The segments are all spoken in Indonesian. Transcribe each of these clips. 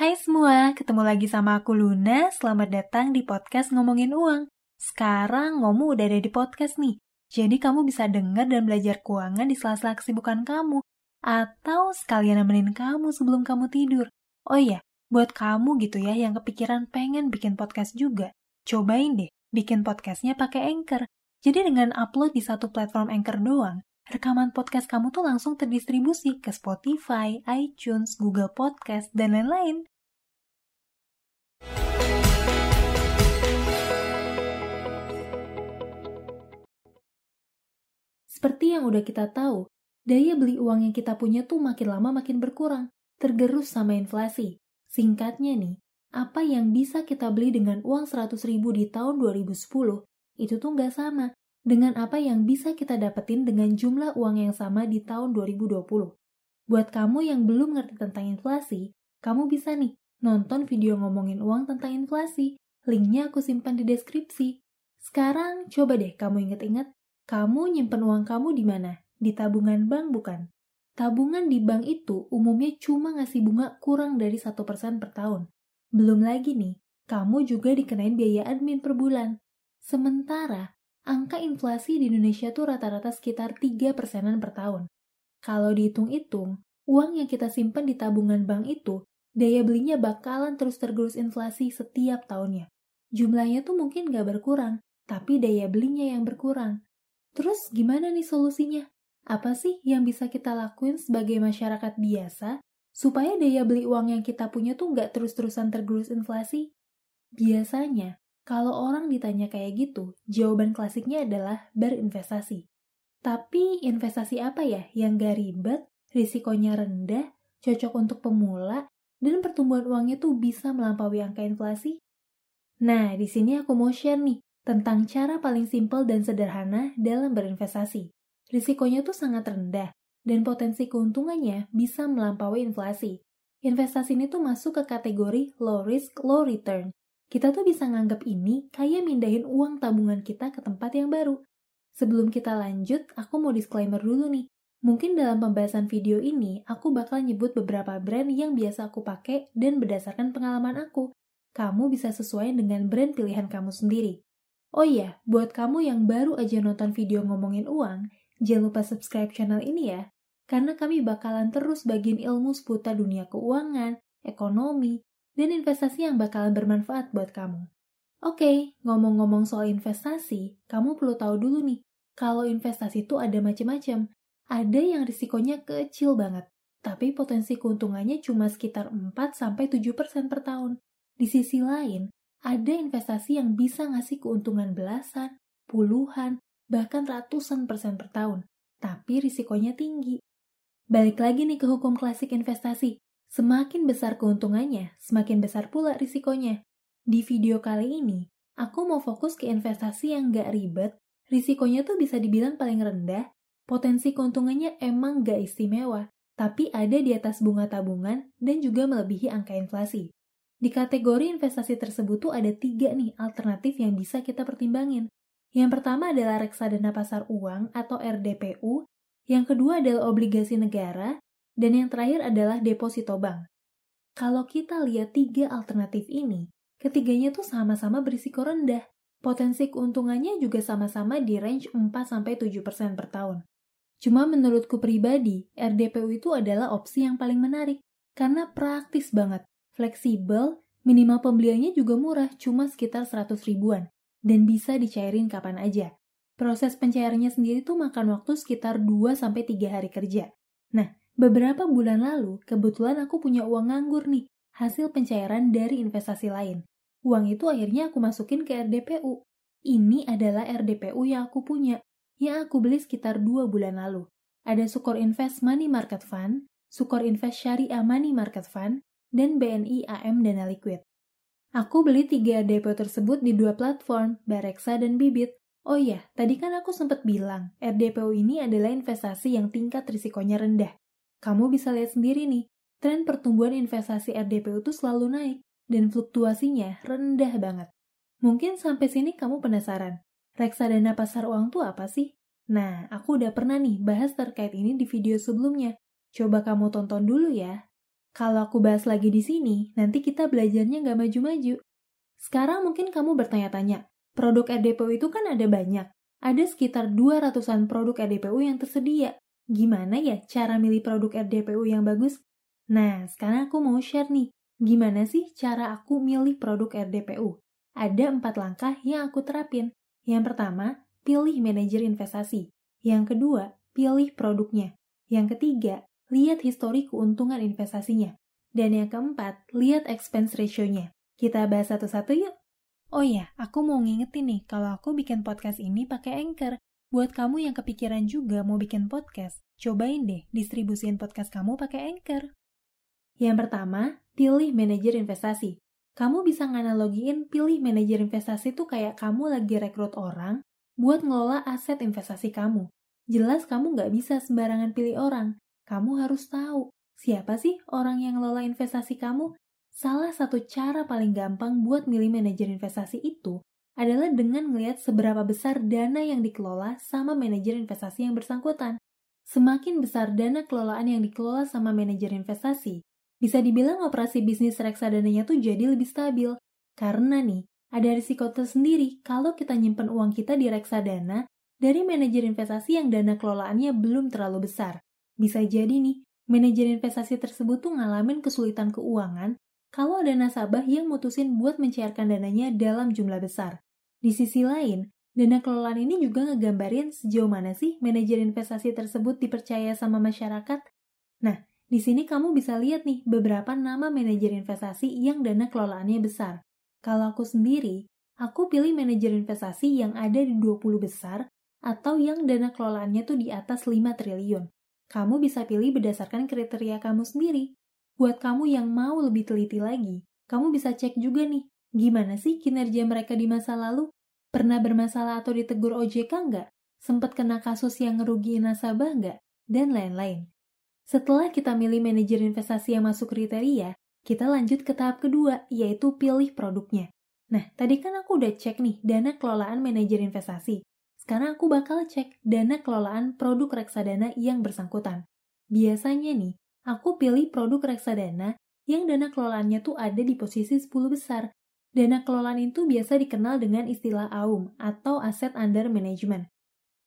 Hai semua, ketemu lagi sama aku Luna. Selamat datang di podcast Ngomongin Uang. Sekarang Ngomu udah ada di podcast nih. Jadi kamu bisa denger dan belajar keuangan di sela-sela kesibukan kamu. Atau sekalian nemenin kamu sebelum kamu tidur. Oh iya, buat kamu gitu ya yang kepikiran pengen bikin podcast juga. Cobain deh, bikin podcastnya pakai Anchor. Jadi dengan upload di satu platform Anchor doang, rekaman podcast kamu tuh langsung terdistribusi ke Spotify, iTunes, Google Podcast, dan lain-lain. Seperti yang udah kita tahu, daya beli uang yang kita punya tuh makin lama makin berkurang, tergerus sama inflasi. Singkatnya nih, apa yang bisa kita beli dengan uang 100 ribu di tahun 2010, itu tuh nggak sama dengan apa yang bisa kita dapetin dengan jumlah uang yang sama di tahun 2020. Buat kamu yang belum ngerti tentang inflasi, kamu bisa nih nonton video ngomongin uang tentang inflasi. Linknya aku simpan di deskripsi. Sekarang coba deh kamu inget-inget, kamu nyimpen uang kamu di mana? Di tabungan bank bukan? Tabungan di bank itu umumnya cuma ngasih bunga kurang dari 1% per tahun. Belum lagi nih, kamu juga dikenain biaya admin per bulan. Sementara, angka inflasi di Indonesia tuh rata-rata sekitar 3 persenan per tahun. Kalau dihitung-hitung, uang yang kita simpan di tabungan bank itu, daya belinya bakalan terus tergerus inflasi setiap tahunnya. Jumlahnya tuh mungkin gak berkurang, tapi daya belinya yang berkurang. Terus gimana nih solusinya? Apa sih yang bisa kita lakuin sebagai masyarakat biasa supaya daya beli uang yang kita punya tuh gak terus-terusan tergerus inflasi? Biasanya, kalau orang ditanya kayak gitu, jawaban klasiknya adalah berinvestasi. Tapi investasi apa ya yang gak ribet, risikonya rendah, cocok untuk pemula, dan pertumbuhan uangnya tuh bisa melampaui angka inflasi? Nah, di sini aku mau share nih tentang cara paling simpel dan sederhana dalam berinvestasi. Risikonya tuh sangat rendah, dan potensi keuntungannya bisa melampaui inflasi. Investasi ini tuh masuk ke kategori low risk, low return, kita tuh bisa nganggap ini kayak mindahin uang tabungan kita ke tempat yang baru. Sebelum kita lanjut, aku mau disclaimer dulu nih. Mungkin dalam pembahasan video ini, aku bakal nyebut beberapa brand yang biasa aku pakai dan berdasarkan pengalaman aku. Kamu bisa sesuai dengan brand pilihan kamu sendiri. Oh iya, buat kamu yang baru aja nonton video ngomongin uang, jangan lupa subscribe channel ini ya, karena kami bakalan terus bagiin ilmu seputar dunia keuangan, ekonomi, dan investasi yang bakalan bermanfaat buat kamu. Oke, ngomong-ngomong soal investasi, kamu perlu tahu dulu nih, kalau investasi itu ada macam-macam. Ada yang risikonya kecil banget, tapi potensi keuntungannya cuma sekitar 4-7% per tahun. Di sisi lain, ada investasi yang bisa ngasih keuntungan belasan, puluhan, bahkan ratusan persen per tahun, tapi risikonya tinggi. Balik lagi nih ke hukum klasik investasi, Semakin besar keuntungannya, semakin besar pula risikonya. Di video kali ini, aku mau fokus ke investasi yang gak ribet, risikonya tuh bisa dibilang paling rendah, potensi keuntungannya emang gak istimewa, tapi ada di atas bunga tabungan dan juga melebihi angka inflasi. Di kategori investasi tersebut tuh ada tiga nih alternatif yang bisa kita pertimbangin. Yang pertama adalah reksadana pasar uang atau RDPU, yang kedua adalah obligasi negara, dan yang terakhir adalah deposito bank. Kalau kita lihat tiga alternatif ini, ketiganya tuh sama-sama berisiko rendah. Potensi keuntungannya juga sama-sama di range 4-7% per tahun. Cuma menurutku pribadi, RDPU itu adalah opsi yang paling menarik karena praktis banget, fleksibel, minimal pembeliannya juga murah, cuma sekitar 100 ribuan, dan bisa dicairin kapan aja. Proses pencairannya sendiri tuh makan waktu sekitar 2-3 hari kerja. Nah, Beberapa bulan lalu, kebetulan aku punya uang nganggur nih, hasil pencairan dari investasi lain. Uang itu akhirnya aku masukin ke RDPU. Ini adalah RDPU yang aku punya, yang aku beli sekitar dua bulan lalu. Ada Sukor Invest Money Market Fund, Sukor Invest Syariah Money Market Fund, dan BNI AM Dana Liquid. Aku beli tiga RDPU tersebut di dua platform, Bareksa dan Bibit. Oh iya, tadi kan aku sempat bilang, RDPU ini adalah investasi yang tingkat risikonya rendah. Kamu bisa lihat sendiri nih, tren pertumbuhan investasi RDPU itu selalu naik, dan fluktuasinya rendah banget. Mungkin sampai sini kamu penasaran, reksadana pasar uang tuh apa sih? Nah, aku udah pernah nih bahas terkait ini di video sebelumnya. Coba kamu tonton dulu ya. Kalau aku bahas lagi di sini, nanti kita belajarnya nggak maju-maju. Sekarang mungkin kamu bertanya-tanya, produk RDPU itu kan ada banyak. Ada sekitar 200-an produk RDPU yang tersedia. Gimana ya cara milih produk RDPU yang bagus? Nah, sekarang aku mau share nih, gimana sih cara aku milih produk RDPU? Ada empat langkah yang aku terapin. Yang pertama, pilih manajer investasi. Yang kedua, pilih produknya. Yang ketiga, lihat histori keuntungan investasinya. Dan yang keempat, lihat expense ratio-nya. Kita bahas satu-satu yuk. Oh ya, aku mau ngingetin nih kalau aku bikin podcast ini pakai Anchor. Buat kamu yang kepikiran juga mau bikin podcast, cobain deh distribusiin podcast kamu pakai Anchor. Yang pertama, pilih manajer investasi. Kamu bisa nganalogiin pilih manajer investasi tuh kayak kamu lagi rekrut orang buat ngelola aset investasi kamu. Jelas kamu nggak bisa sembarangan pilih orang. Kamu harus tahu siapa sih orang yang ngelola investasi kamu Salah satu cara paling gampang buat milih manajer investasi itu adalah dengan melihat seberapa besar dana yang dikelola sama manajer investasi yang bersangkutan. Semakin besar dana kelolaan yang dikelola sama manajer investasi, bisa dibilang operasi bisnis reksadananya tuh jadi lebih stabil. Karena nih, ada risiko tersendiri kalau kita nyimpen uang kita di reksadana dari manajer investasi yang dana kelolaannya belum terlalu besar. Bisa jadi nih, manajer investasi tersebut tuh ngalamin kesulitan keuangan kalau ada nasabah yang mutusin buat mencairkan dananya dalam jumlah besar. Di sisi lain, dana kelolaan ini juga ngegambarin sejauh mana sih manajer investasi tersebut dipercaya sama masyarakat. Nah, di sini kamu bisa lihat nih beberapa nama manajer investasi yang dana kelolaannya besar. Kalau aku sendiri, aku pilih manajer investasi yang ada di 20 besar atau yang dana kelolaannya tuh di atas 5 triliun. Kamu bisa pilih berdasarkan kriteria kamu sendiri. Buat kamu yang mau lebih teliti lagi, kamu bisa cek juga nih, gimana sih kinerja mereka di masa lalu? Pernah bermasalah atau ditegur OJK nggak? Sempat kena kasus yang ngerugiin nasabah nggak? Dan lain-lain. Setelah kita milih manajer investasi yang masuk kriteria, kita lanjut ke tahap kedua, yaitu pilih produknya. Nah, tadi kan aku udah cek nih dana kelolaan manajer investasi. Sekarang aku bakal cek dana kelolaan produk reksadana yang bersangkutan. Biasanya nih, aku pilih produk reksadana yang dana kelolaannya tuh ada di posisi 10 besar. Dana kelolaan itu biasa dikenal dengan istilah AUM atau Asset Under Management.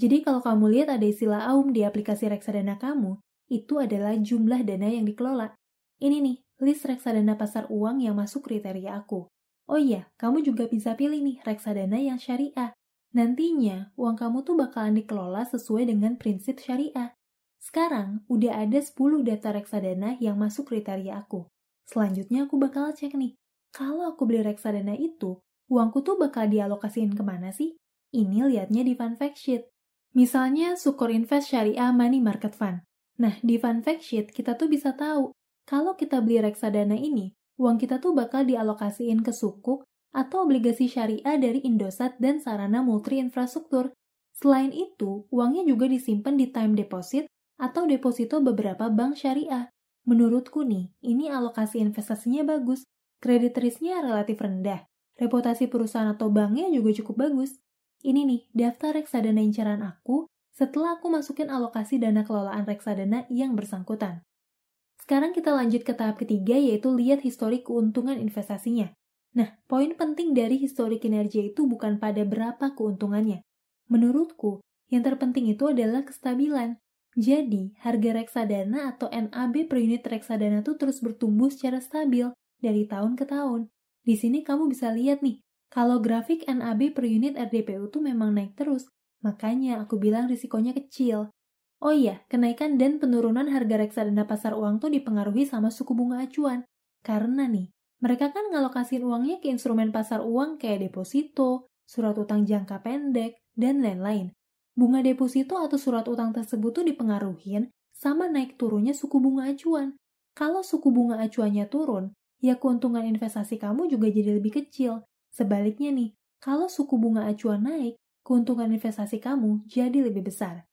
Jadi kalau kamu lihat ada istilah AUM di aplikasi reksadana kamu, itu adalah jumlah dana yang dikelola. Ini nih, list reksadana pasar uang yang masuk kriteria aku. Oh iya, kamu juga bisa pilih nih reksadana yang syariah. Nantinya, uang kamu tuh bakalan dikelola sesuai dengan prinsip syariah. Sekarang, udah ada 10 data reksadana yang masuk kriteria aku. Selanjutnya aku bakal cek nih, kalau aku beli reksadana itu, uangku tuh bakal dialokasiin ke mana sih? Ini liatnya di fun fact sheet. Misalnya Sukor Invest Syariah Money Market Fund. Nah, di fun fact sheet kita tuh bisa tahu, kalau kita beli reksadana ini, uang kita tuh bakal dialokasiin ke sukuk atau obligasi syariah dari Indosat dan sarana multi infrastruktur. Selain itu, uangnya juga disimpan di time deposit atau deposito beberapa bank syariah. Menurutku nih, ini alokasi investasinya bagus, kredit risknya relatif rendah, reputasi perusahaan atau banknya juga cukup bagus. Ini nih, daftar reksadana incaran aku setelah aku masukin alokasi dana kelolaan reksadana yang bersangkutan. Sekarang kita lanjut ke tahap ketiga yaitu lihat histori keuntungan investasinya. Nah, poin penting dari histori kinerja itu bukan pada berapa keuntungannya. Menurutku, yang terpenting itu adalah kestabilan. Jadi, harga reksadana atau NAB per unit reksadana tuh terus bertumbuh secara stabil dari tahun ke tahun. Di sini kamu bisa lihat nih, kalau grafik NAB per unit RDPU tuh memang naik terus, makanya aku bilang risikonya kecil. Oh iya, kenaikan dan penurunan harga reksadana pasar uang tuh dipengaruhi sama suku bunga acuan. Karena nih, mereka kan ngalokasiin uangnya ke instrumen pasar uang kayak deposito, surat utang jangka pendek, dan lain-lain. Bunga deposito atau surat utang tersebut tuh dipengaruhin sama naik turunnya suku bunga acuan. Kalau suku bunga acuannya turun, ya keuntungan investasi kamu juga jadi lebih kecil. Sebaliknya nih, kalau suku bunga acuan naik, keuntungan investasi kamu jadi lebih besar.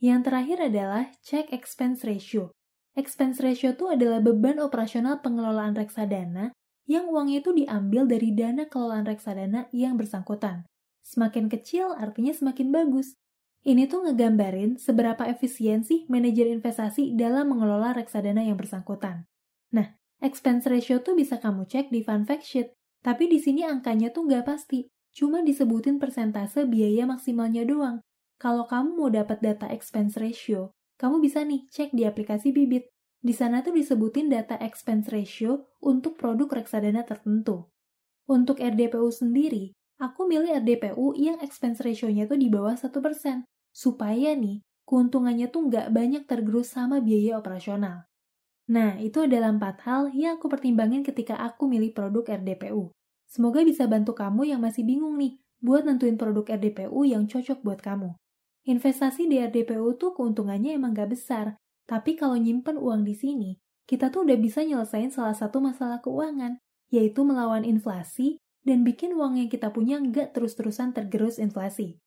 Yang terakhir adalah check expense ratio. Expense ratio itu adalah beban operasional pengelolaan reksadana yang uangnya itu diambil dari dana kelolaan reksadana yang bersangkutan. Semakin kecil artinya semakin bagus. Ini tuh ngegambarin seberapa efisien sih manajer investasi dalam mengelola reksadana yang bersangkutan. Nah, Expense ratio tuh bisa kamu cek di fun fact sheet, tapi di sini angkanya tuh nggak pasti, cuma disebutin persentase biaya maksimalnya doang. Kalau kamu mau dapat data expense ratio, kamu bisa nih cek di aplikasi Bibit. Di sana tuh disebutin data expense ratio untuk produk reksadana tertentu. Untuk RDPU sendiri, aku milih RDPU yang expense ratio-nya tuh di bawah 1%, supaya nih keuntungannya tuh nggak banyak tergerus sama biaya operasional. Nah, itu adalah empat hal yang aku pertimbangin ketika aku milih produk RDPU. Semoga bisa bantu kamu yang masih bingung nih buat nentuin produk RDPU yang cocok buat kamu. Investasi di RDPU tuh keuntungannya emang gak besar, tapi kalau nyimpen uang di sini, kita tuh udah bisa nyelesain salah satu masalah keuangan, yaitu melawan inflasi dan bikin uang yang kita punya nggak terus-terusan tergerus inflasi.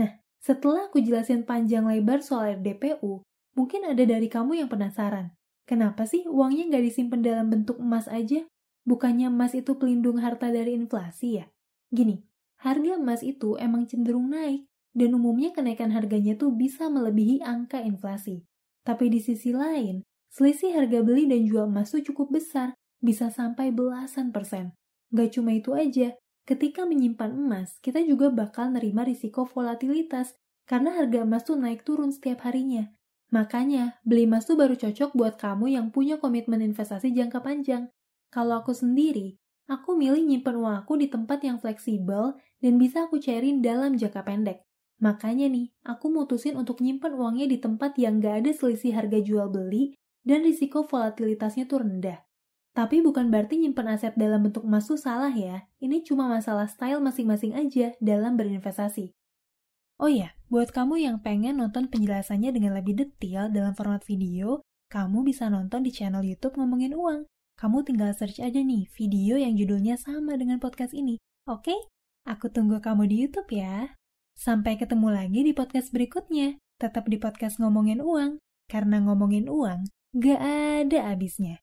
Nah, setelah aku jelasin panjang lebar soal RDPU, mungkin ada dari kamu yang penasaran, Kenapa sih uangnya nggak disimpan dalam bentuk emas aja? Bukannya emas itu pelindung harta dari inflasi ya? Gini, harga emas itu emang cenderung naik, dan umumnya kenaikan harganya tuh bisa melebihi angka inflasi. Tapi di sisi lain, selisih harga beli dan jual emas tuh cukup besar, bisa sampai belasan persen. Gak cuma itu aja, ketika menyimpan emas, kita juga bakal nerima risiko volatilitas, karena harga emas tuh naik turun setiap harinya. Makanya, beli emas tuh baru cocok buat kamu yang punya komitmen investasi jangka panjang. Kalau aku sendiri, aku milih nyimpen uang aku di tempat yang fleksibel dan bisa aku cairin dalam jangka pendek. Makanya nih, aku mutusin untuk nyimpen uangnya di tempat yang gak ada selisih harga jual beli dan risiko volatilitasnya tuh rendah. Tapi bukan berarti nyimpen aset dalam bentuk emas tuh salah ya. Ini cuma masalah style masing-masing aja dalam berinvestasi. Oh iya, buat kamu yang pengen nonton penjelasannya dengan lebih detail dalam format video, kamu bisa nonton di channel YouTube Ngomongin Uang. Kamu tinggal search aja nih video yang judulnya sama dengan podcast ini. Oke? Aku tunggu kamu di YouTube ya. Sampai ketemu lagi di podcast berikutnya. Tetap di podcast Ngomongin Uang. Karena ngomongin uang, gak ada habisnya.